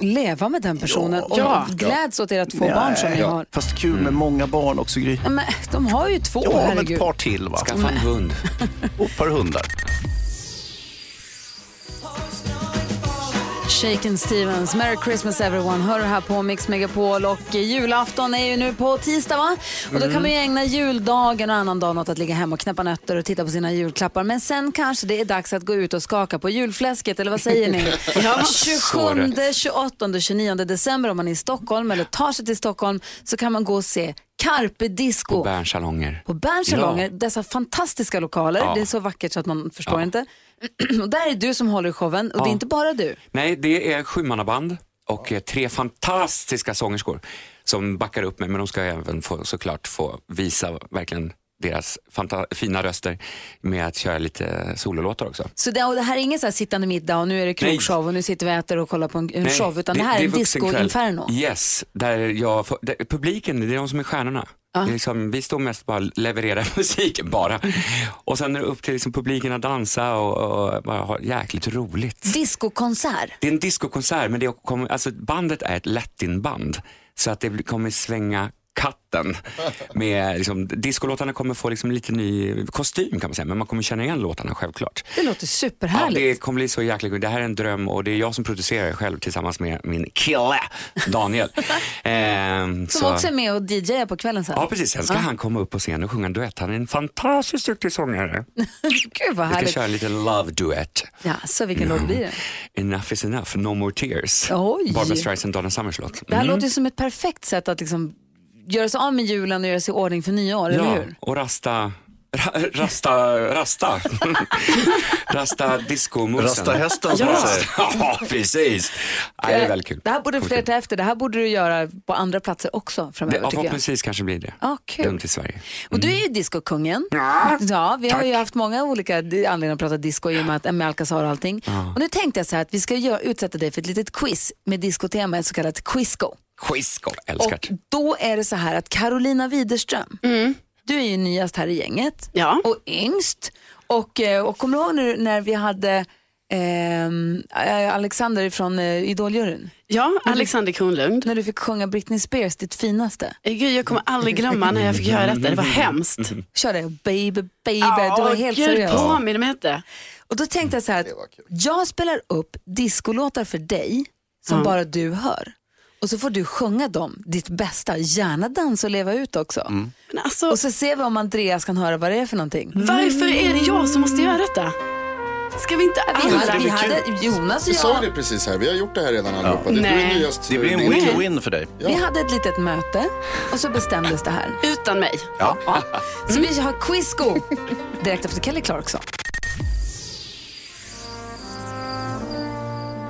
leva med den personen och Ja. gläds åt era två barn som ni Ja, har. Fast kul med många barn också, Gry. Ja, men, de har ju två, Ja, herregud. ett par till va? Skaffa en hund. Och ett par hundar. Shaken Stevens, Merry Christmas everyone, hör här på Mix Megapol och julafton är ju nu på tisdag va? Och då kan man ju ägna juldagen och annan dag åt att ligga hemma och knäppa nötter och titta på sina julklappar. Men sen kanske det är dags att gå ut och skaka på julfläsket, eller vad säger ni? Ja. 27, 28, 29 december om man är i Stockholm eller tar sig till Stockholm så kan man gå och se Carpe Disco På Berns salonger. på Berns salonger, Ja. dessa fantastiska lokaler. Ja. Det är så vackert så att man förstår inte. och där är det du som håller i showen och det är Ja. inte bara du. Nej, det är sjumannaband och eh, tre fantastiska sångerskor som backar upp mig, men de ska även få, såklart få visa verkligen deras fanta- fina röster med att köra lite sololåtar också. Så det, och det här är ingen så sittande middag och nu är det krogshow och nu sitter vi och äter och kollar på en, en Nej, show utan det, här är, en vuxenkväll. disco-inferno. Yes, där jag där, publiken, det är de som är stjärnorna. Det är liksom, vi står mest bara levererar musiken bara. Och sen är det upp till liksom publiken att dansa och, och bara ha jäkligt roligt. Discokonsert. Det är en discokonsert, men det kommer, alltså bandet är ett latinband. Så att det kommer svänga katten. Med, liksom, discolåtarna kommer få liksom lite ny kostym kan man säga, men man kommer känna igen låtarna självklart. Det låter Ja, superhärligt. det kommer bli så jäkla kul. Det här är en dröm och det är jag som producerar själv tillsammans med min kille Daniel. Ehm, Som så- också är med och DJar på kvällen sen. Ja, precis. Sen ska Ja. han komma upp på scen och sjunga en duett. Han är en fantastiskt duktig sångare. Gud vad Vi ska härligt. köra en liten love duett. Ja, så vilken låt blir det? Enough is enough, no more tears. Oj. Barbra Streisand, Donna Summers låt. Det här Mm. låter som ett perfekt sätt att liksom göra sig av med julen och göra sig i ordning för nyår, eller Ja, hur? och rasta, ra, rasta, rasta. rasta discomusen. Rasta hästen, som Ja. man säger. Ja, precis. Ja, det är väldigt kul. Det här borde fler ta efter. Det här borde du göra på andra platser också Det, framöver ja, tycker jag. förhoppningsvis kanske blir det. Ja, kul. Dumt i Sverige. Och du är ju discokungen. Ja, vi har ju haft många olika anledningar att prata disco i och med, att, med Alcazar och allting. Ja. Och nu tänkte jag så här att vi ska göra, utsätta dig för ett litet quiz med discotema, ett så kallat quizco. Quizco, älskar Och då är det så här att Carolina Widerström, du är ju nyast här i gänget och yngst. Och, eh, och kommer du ihåg när, när vi hade ehm, eh, Alexander från eh, Idoljuryn? Ja, Alexander Kronlund. När du fick sjunga Britney Spears, ditt finaste. Eh, Gud, jag kommer aldrig glömma när jag fick göra detta. Det var hemskt. Kör det, baby, baby. du var helt Gud, seriös. påminn mig inte. Och då tänkte jag så här att jag spelar upp discolåtar för dig som Ja. bara du hör. Och så får du sjunga dem, ditt bästa. Gärna dansa och leva ut också. Men alltså, Och så ser vi om Andreas kan höra vad det är för någonting. varför är det jag som måste göra detta? Ska vi inte Vi alla... hade, vi hade, Jonas och Vi sa jag, det precis här, vi har gjort det här redan allihopa. Det, du Nej. är nyast, Det blir en win-win för dig. vi hade ett litet möte och så bestämdes det här. Utan mig. Ja. Så vi har quizco direkt efter Kelly Clarkson.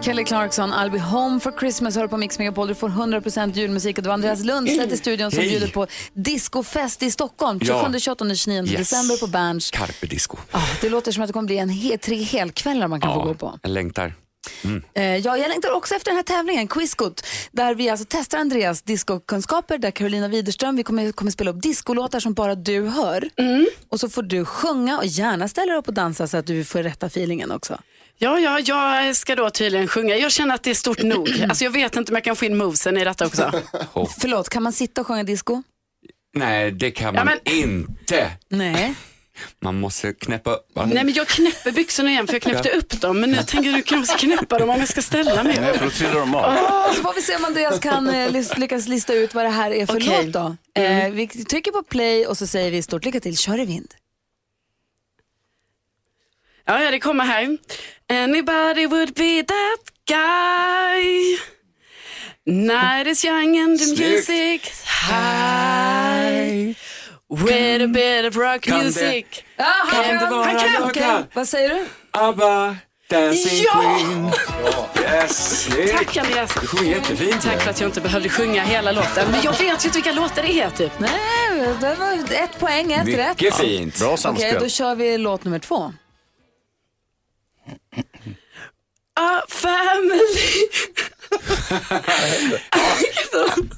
Kelly Clarkson, I'll be home for Christmas, hör på Mix Megapol. Du får 100% julmusik och det var Andreas Lundstedt i studion som Hej. bjuder på discofest i Stockholm. 27, Ja. 28, 29 Yes. december på Berns. Carpe disco. Ah, det låter som att det kommer bli en he- tre helkvällar man kan få gå på. jag längtar. Eh, ja, jag längtar också efter den här tävlingen, Quizgot, där vi alltså testar Andreas discokunskaper, där Carolina Widerström, vi kommer, kommer spela upp discolåtar som bara du hör. Och så får du sjunga och gärna ställa dig upp och dansa så att du får rätta feelingen också. Ja, ja, jag ska då tydligen sjunga. Jag känner att det är stort nog. Alltså, jag vet inte om jag kan få in movesen i detta också. Förlåt, kan man sitta och sjunga disco? Nej, det kan Ja, man men- inte. Nej. Man måste knäppa upp. Nej men jag knäpper byxorna igen för jag knäppte Ja. upp dem. Men nu tänker nu kan jag måste knäppa dem om jag ska ställa mig. Nej, för då trillar de av. Åh, så får vi se om Andreas kan eh, lyckas lista ut vad det här är för Okej. låt då. Eh, vi trycker på play och så säger vi stort lycka till, kör i vind. Ja, ja, det kommer här. Anybody would be that guy. Night is young and the Snyggt. music's high. With a bit of rock Kan det- music. Ja, han Kan det vara han kan. kan? Vad säger du? ABBA, Dancing Ja! Queen. Yes, snyggt. Tack Andreas. Du sjunger jättefint. Tack för att jag inte behövde sjunga hela låten. Men jag vet ju inte vilka låtar det är typ. Nej, det var ett poäng, ett rätt. Mycket fint. Bra Okej, samspel. då kör vi låt nummer två. A family.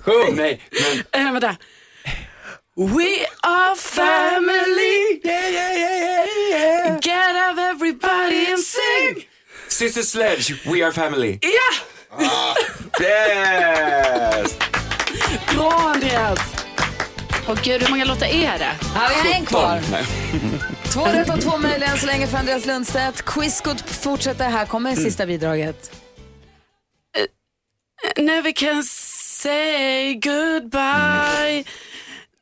Sjung! Nej, men... Äh, vänta. We are family. Get up everybody and sing. Sister Sledge, We Are Family. Ja! Yes! Bra Andreas. Åh gud, hur många låtar är det? Ja, vi har en kvar. Två rätt och två möjliga än så länge för Andreas Lundstedt. Quizkot fortsätter. Här kommer sista bidraget. Never can say goodbye.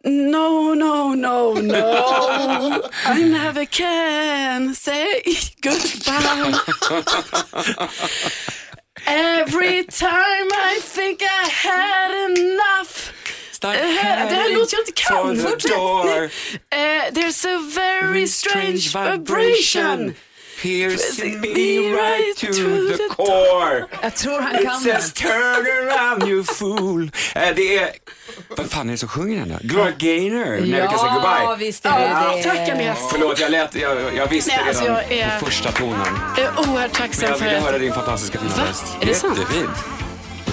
No, no, no, no. I never can say goodbye. Every time I think I had enough. Eh, det här låter jag inte kan. Fortsätt. door. Eh, there's a very strange vibration. Piercing me right to the core. Jag tror han kan says det. turn around you fool. Eh, Det är... Vad fan är det som sjunger den då? Gloria Gaynor, Can Say Ja, Goodbye. visst är det Ja, det. tack Andreas. Förlåt, jag, lät, jag, jag visste Nej, alltså, redan jag är- på första tonen. Jag är oerhört Men tacksam jag för ville höra att... din fantastiska fina röst. Är det sant? Jättefint.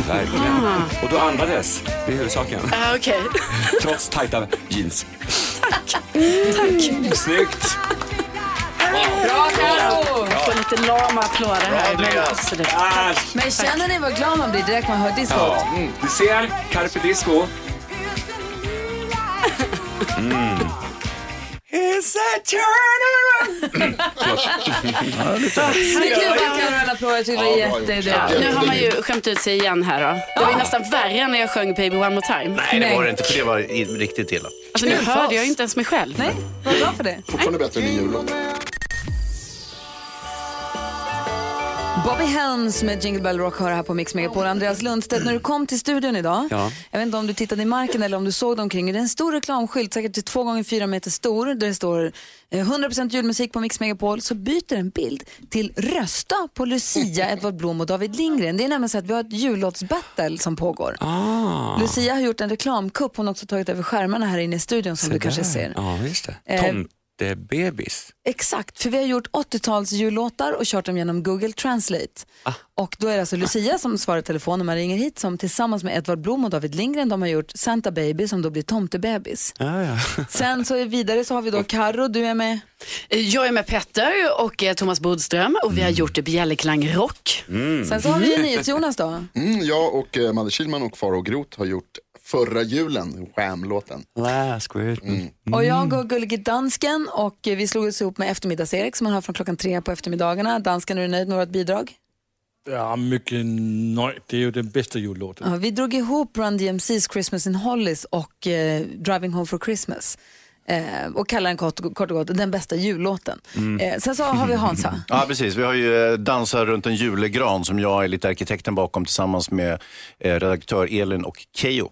Verkligen. Och du andades, det är huvudsaken. Ah, Okej, Trots tajta jeans. tack. Snyggt! Bra Karo! Får lite lama applåder här. Men absolut. Ah, Men känner ni vad glad man blir direkt man hör diskot? ja. mm. Du ser, Carpe Disco. Mm. A turnaround. Men. Jag det var Ja, bra gjort. Nu har man ju skämt ut sig igen här då. Det var ju nästan värre när jag sjöng Baby One More Time. Nej, det var det inte, för det var i- riktigt illa. Alltså nu Kul för hörde oss. jag ju inte ens mig själv. Nej, vad bra för det. Fortfarande bättre än en jullåt. Bobby Helms med Jingle Bell Rock hör här på Mix Megapol. Andreas Lundstedt, när du kom till studion idag, Ja. jag vet inte om du tittade i marken eller om du såg dig omkring, det är en stor reklamskylt, säkert två gånger fyra meter stor, där det står eh, 100% julmusik på Mix Megapol, så byter en bild till rösta på Lucia, Edvard Blom och David Lindgren. Det är nämligen så att vi har ett jullåtsbattle som pågår. Ah, Lucia har gjort en reklamkupp, hon har också tagit över skärmarna här inne i studion som se du kanske där. ser. Ja, just det. Eh, Tomtebebis. Exakt, för vi har gjort 80-tals jullåtar och kört dem genom Google Translate. Och då är det alltså Lucia som svarar i telefon när man ringer hit som tillsammans med Edvard Blom och David Lindgren de har gjort Santa Baby som då blir Tomtebebis. Ja, ja. Sen så vidare så har vi då Karo, du är med. Jag är med Petter och eh, Thomas Bodström och vi har gjort Bjällerklang Rock. Sen så har vi ju NyhetsJonas då. Mm, jag och eh, Madde Kihlman och Faro Groth har gjort Förra julen, Sham-låten. Last Christmas. Och jag och Gullige Dansken och eh, vi slog oss ihop med Eftermiddags-Erik som man har från klockan tre på eftermiddagarna. Dansken, är du nöjd med vårt bidrag? Ja, mycket nöjd. Det är ju den bästa jullåten. Ja, vi drog ihop Run DMC's Christmas in Hollies och eh, Driving Home for Christmas. Eh, och kallar den kort, kort och gott den bästa jullåten. Eh, sen så har vi Hansa. Ja, precis. Vi har ju eh, Dansa runt en julegran som jag är lite arkitekten bakom tillsammans med eh, redaktör Elin och Keyyo.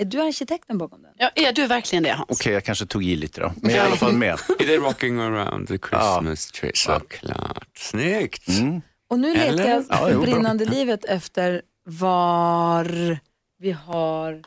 Är du arkitekten bakom den? Ja, är du verkligen det Hans? Okej, jag kanske tog i lite då. Men jag är i alla fall med. Är det Rocking around the Christmas tree? Såklart. Snyggt. Mm. Och nu Eller? letar jag Ja, jo, bra. brinnande livet efter var vi har...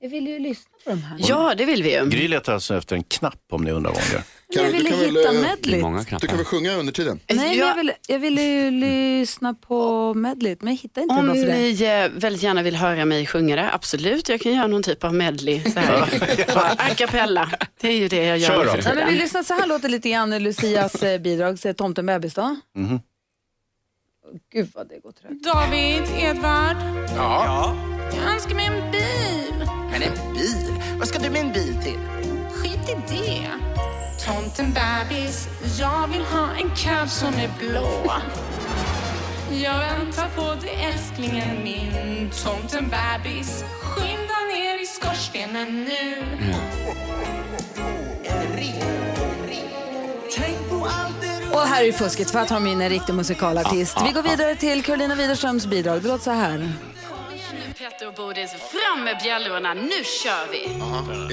Jag vill ju lyssna på de här. Ja, det vill vi ju. Gry letar alltså efter en knapp om ni undrar vad hon gör. Men jag du ville kan väl, hitta medleyt. Många Du kan väl sjunga under tiden? Nej, men Ja. jag ville, jag ville ju lyssna på medleyt, men jag hittade inte Om ni eh, väldigt gärna vill höra mig sjunga det, absolut. Jag kan göra någon typ av medley. Så här. A cappella. Det är ju det jag gör Kör Nej, men vi lyssnar så här låter lite grann Lucias eh, bidrag, Tomten bebis då. Mhm. Gud vad det går trögt. David, Edvard, Ja. jag önskar mig en bil. Men en bil? Vad ska du med en bil till? Skit i det. Tomten bebis, jag vill ha en kalv som är blå. Jag väntar på dig älsklingen min. Tomten bebis, skynda ner i skorstenen nu. Och här är fusket för att ha min en riktig musikalartist. Vi går vidare till Carolina Widerströms bidrag. Det låter så här. Och Bodis, fram med bjällrorna, nu kör vi!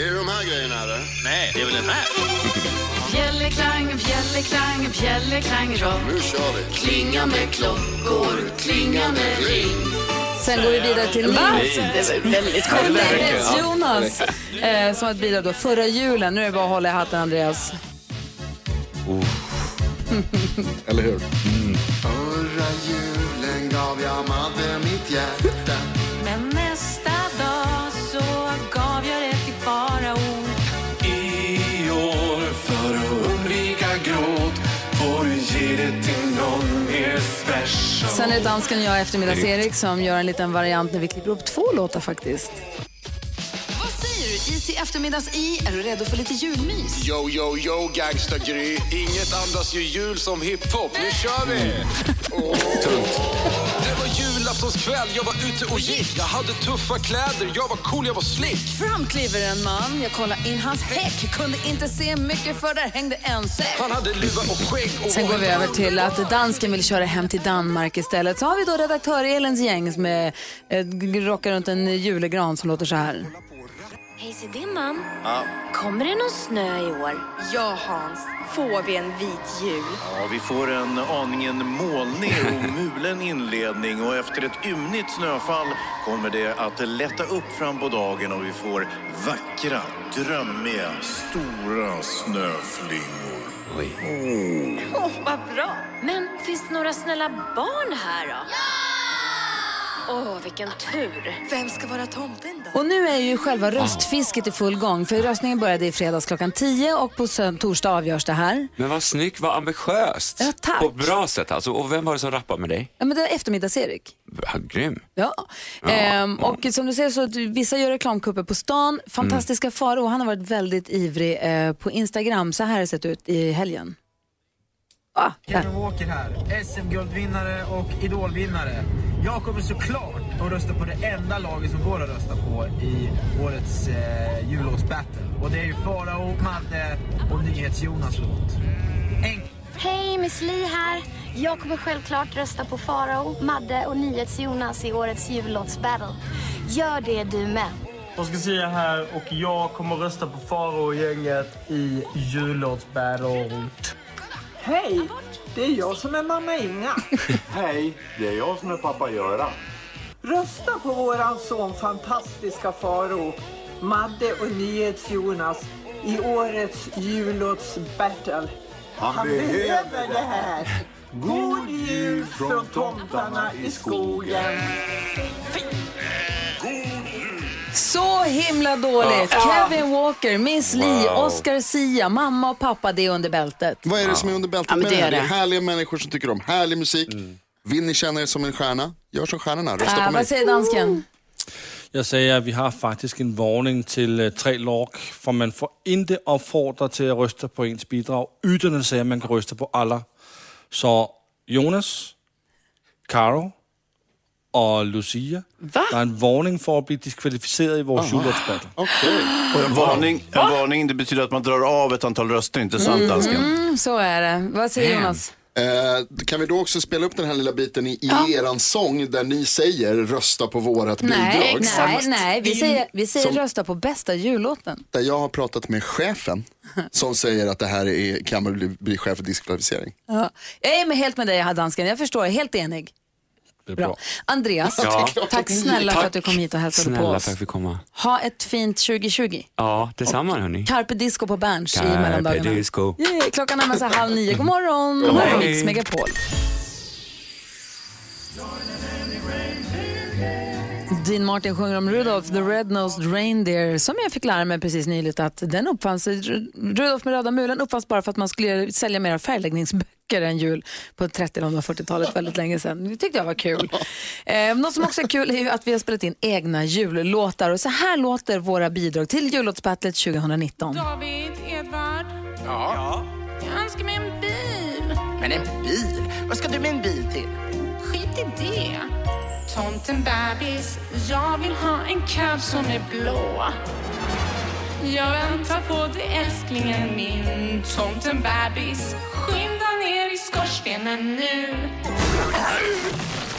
Är det de här grejerna eller? Nej, det är väl den här? Bjällerklang, bjällerklang, bjällerklang rock. Nu kör vi. Klinga med klockor, klinga med ring. Sen går vi vidare till Va? Nils. Det var väldigt. Nils Jonas eh, som har ett bidrag då förra julen. Nu är det bara att hålla i hatten Andreas. Eller hur? Förra julen gav jag Madde mitt hjärta. Sen är det dansken och jag eftermiddags-Erik som gör en liten variant när vi klipper upp två låtar faktiskt. Vad säger du? Is i eftermiddags i. Är du redo för lite julmys? Yo, yo, yo, gangsta Gry. Inget andas ju jul som hiphop. Nu kör vi! Var julaftonskväll, jag var ute och gick. Jag hade tuffa kläder, jag var cool, jag var slick. Fram kliver en man, jag kollade in hans häck. Kunde inte se mycket för där hängde en säck. Han hade luva och skägg och Sen går vi över till att dansken vill köra hem till Danmark istället. Så har vi då redaktör Elins gäng som är, eh, rockar runt en julegran som låter så här. Hej, se dimman. Ja. Kommer det någon snö i år? Ja, Hans. Får vi en vit jul? Ja, vi får en aningen molnig och mulen inledning och efter ett ymnigt snöfall kommer det att lätta upp fram på dagen och vi får vackra, drömmiga, stora snöflingor. Åh, vad bra. Men finns det några snälla barn här då? Ja! Åh, vilken tur. Vem ska vara tomten då? Och nu är ju själva röstfisket i full gång. För röstningen började i fredags klockan 10 och på torsdag avgörs det här. Men vad snyggt, vad ambitiöst. Ja, tack. På ett bra sätt alltså. Och vem var det som rappade med dig? Ja, men det är eftermiddags-Erik. Ja, grym. Ja. Ehm, och som du ser så vissa gör reklamkupper på stan. Fantastiska Faro, han har varit väldigt ivrig eh, på Instagram. Så här har det sett ut i helgen. Ah. Kevin Walker här, SM-guldvinnare och idolvinnare. Jag kommer såklart att rösta på det enda laget som går att rösta på i årets eh, jullåtsbattle. Och det är ju Farao, Madde och NyhetsJonas låt. Hej, Miss Li här. Jag kommer självklart rösta på Farao, Madde och NyhetsJonas i årets jullåtsbattle. Gör det du med. Oskar Sia här och jag kommer rösta på Farao och gänget i jullåtsbattle. Hej, det är jag som är mamma Inga. Hej, det är jag som är pappa Göran. Rösta på våran son fantastiska Faro, Madde och NyhetsJonas i årets jullåtsbattle. Han behöver det här. God jul från tomtarna i skogen. Så himla dåligt. Ja. Kevin Walker, Miss Li, Wow. Oscar Sia, mamma och pappa, det är under bältet. Vad är det som är under bältet Ja, med det är Det är det. härliga människor som tycker om härlig musik. Vill ni känna er som en stjärna? Gör som stjärnorna, rösta Äh, på mig. vad säger dansken? Jeg sagde, at vi har faktisk en varning til øh, tre lag, for man får ikke opfordret til at ryste på ens bidrag, uden at sige, at man kan ryste på alla. Så Jonas, Caro og Lucia, der er en varning for at blive diskvalificeret i vores Aha. juleåtsbattle. Och en varning, en varning det betyder att man drar av ett antal röster, inte sant dansken? Mm, så är det. Vad säger Jonas? Eh, kan vi då också spela upp den här lilla biten i, i Ja. eran sång där ni säger rösta på vårat Nej, bidrag? nej, nej. Vi säger, vi säger Som- rösta på bästa jullåten. Där jag har pratat med chefen som säger att det här är, kan bli, bli chef för diskvalificering. Ja. Jag är med, helt med dig, dansken. Jag förstår, jag är helt enig. Bra. Andreas, Ja. tack snälla för Tack. att du kom hit och hälsade på Snälla oss. för att vi komma. Ha ett fint 2020. Ja, detsamma hörni. Carpe disco på Berns i Carpe mellandagarna. disco. Yay, klockan närmar sig halv nio. God morgon. God morgon. Mix Megapol. Dean Martin sjunger om Rudolph the Red-Nosed Reindeer som jag fick lära mig precis nyligen att den uppfanns, Rudolph med röda mulen uppfanns bara för att man skulle sälja mer färgläggningsböcker än jul på 30 eller 40-talet väldigt länge sedan. Det tyckte jag var kul. Eh, något som också är kul är ju att vi har spelat in egna jullåtar och så här låter våra bidrag till jullåtsbattlet 2019. David, Edvard. Ja. Jag önskar mig en bil. Men en bil? Vad ska du med en bil till? Skit i det. Tomten bebis, jag vill ha en cab som är blå. Jag väntar på dig älsklingen min, tomten bebis. Skynda ner i skorstenen nu.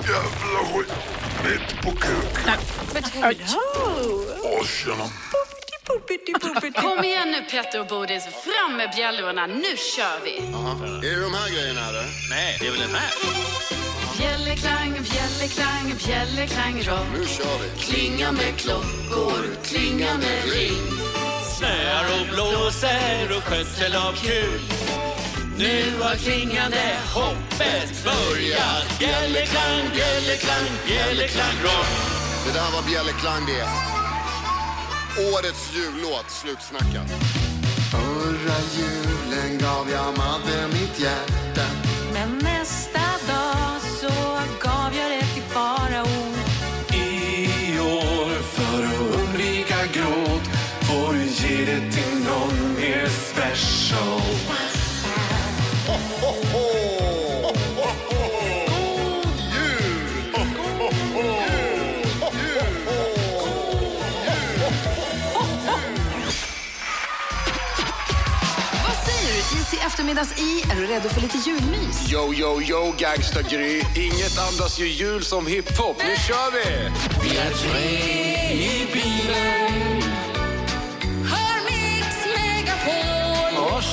Jävla skit. Mitt på kuk. Åh, tjena. Kom igen nu Petter och Bodis, fram med bjällrorna, nu kör vi! Är det de här grejerna eller? Nej, det är väl den här? Bjällerklang, bjällerklang, bjällerklang rock. Nu kör vi. Klinga med klockor, klinga med ring. Snöar och blåser och skötsel av kul. Nu har klingande hoppet börjat. Bjällerklang, bjällerklang, bjällerklang rock. Det där var Bjällerklang det. Årets jullåt, slutsnackat. Förra julen gav jag Madde mitt hjärta. Men nästa special. Vad säger du? Is i eftermiddags i. Är du redo för lite julmys? Yo, yo, yo, gangsta-Gry. Inget andas ju jul som hiphop. Nu kör vi! Vi är tre i bilen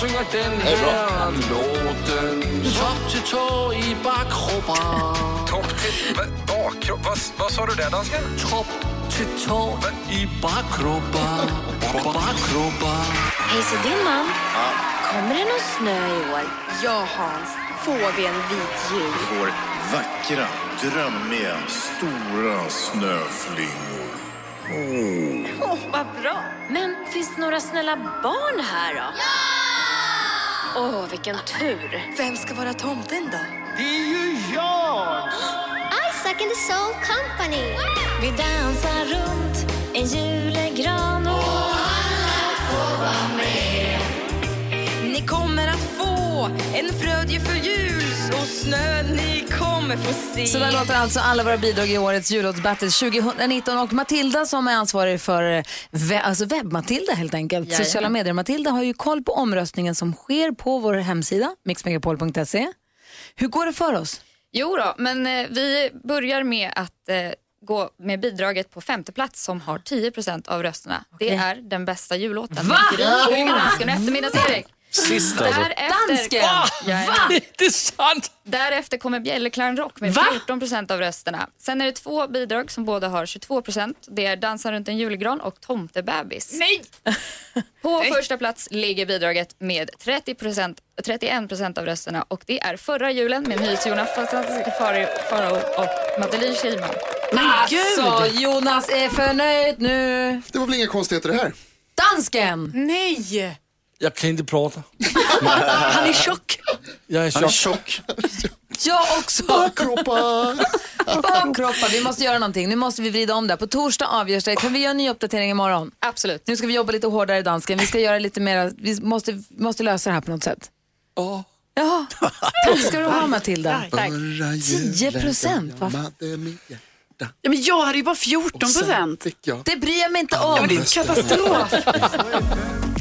Sjunger den här låten. Topp till tå i bakkroppen. Topp till... va- Bakkropp? Vad, vad sa du där, dansken? Topp till tå i bakkroppen. Bakkroppen. Hej, så din man. Kommer det någon snö i år? Ja, Hans. Får vi en vit jul? Får vackra, drömmiga, stora snöflingor. Åh, vad bra. Men finns det några snälla barn här då? Ja! Åh, vilken tur. Vem ska vara tomten då? Det är ju jag! Isaac and the Soul Company. Vi dansar runt en julegran få en frödjefull jul och snö ni kommer få se. Så där låter alltså alla våra bidrag i årets jullåtsbattle 2019 och Matilda som är ansvarig för eh, we- alltså webb-Matilda helt enkelt. Jajamän. Sociala medier. Matilda har ju koll på omröstningen som sker på vår hemsida mixmegapol.se. Hur går det för oss? Jo då, men eh, vi börjar med att eh, gå med bidraget på femte plats som har 10% av rösterna. Det är den bästa jullåten. Va? Gry Sjögren, Dansken och eftermiddags-Erik. Sist alltså. Därefter, Dansken? Va? Det är sant! Därefter kommer Bjällerklang Rock med 14% av rösterna. Sen är det två bidrag som båda har 22% Det är Dansa runt en julgran och Tomtebebis. Nej! På första plats ligger bidraget med 30% 31% av rösterna och det är Förra julen med MyHs-Jonas, Fantastiska Farao och Madeleine Kihlman. Alltså, Jonas är förnöjd nu. Det var väl inga konstigheter det här? Dansken! Nej! Jag kan inte prata. Han är tjock. Jag är Han är tjock. tjock. Jag också. Bakkroppar! Bakkroppar. Vi måste göra någonting. Nu måste vi vrida om det. På torsdag avgörs det. Kan vi göra en ny uppdatering imorgon? Absolut. Nu ska vi jobba lite hårdare i dansken. Vi ska göra lite mer. Vi måste, måste lösa det här på något sätt. Ja. Ja, tack ska du ha Matilda. Förra 10 julen procent. Ja, men jag hade ju bara 14 procent. Det bryr jag mig inte Ja, om. men det är en katastrof.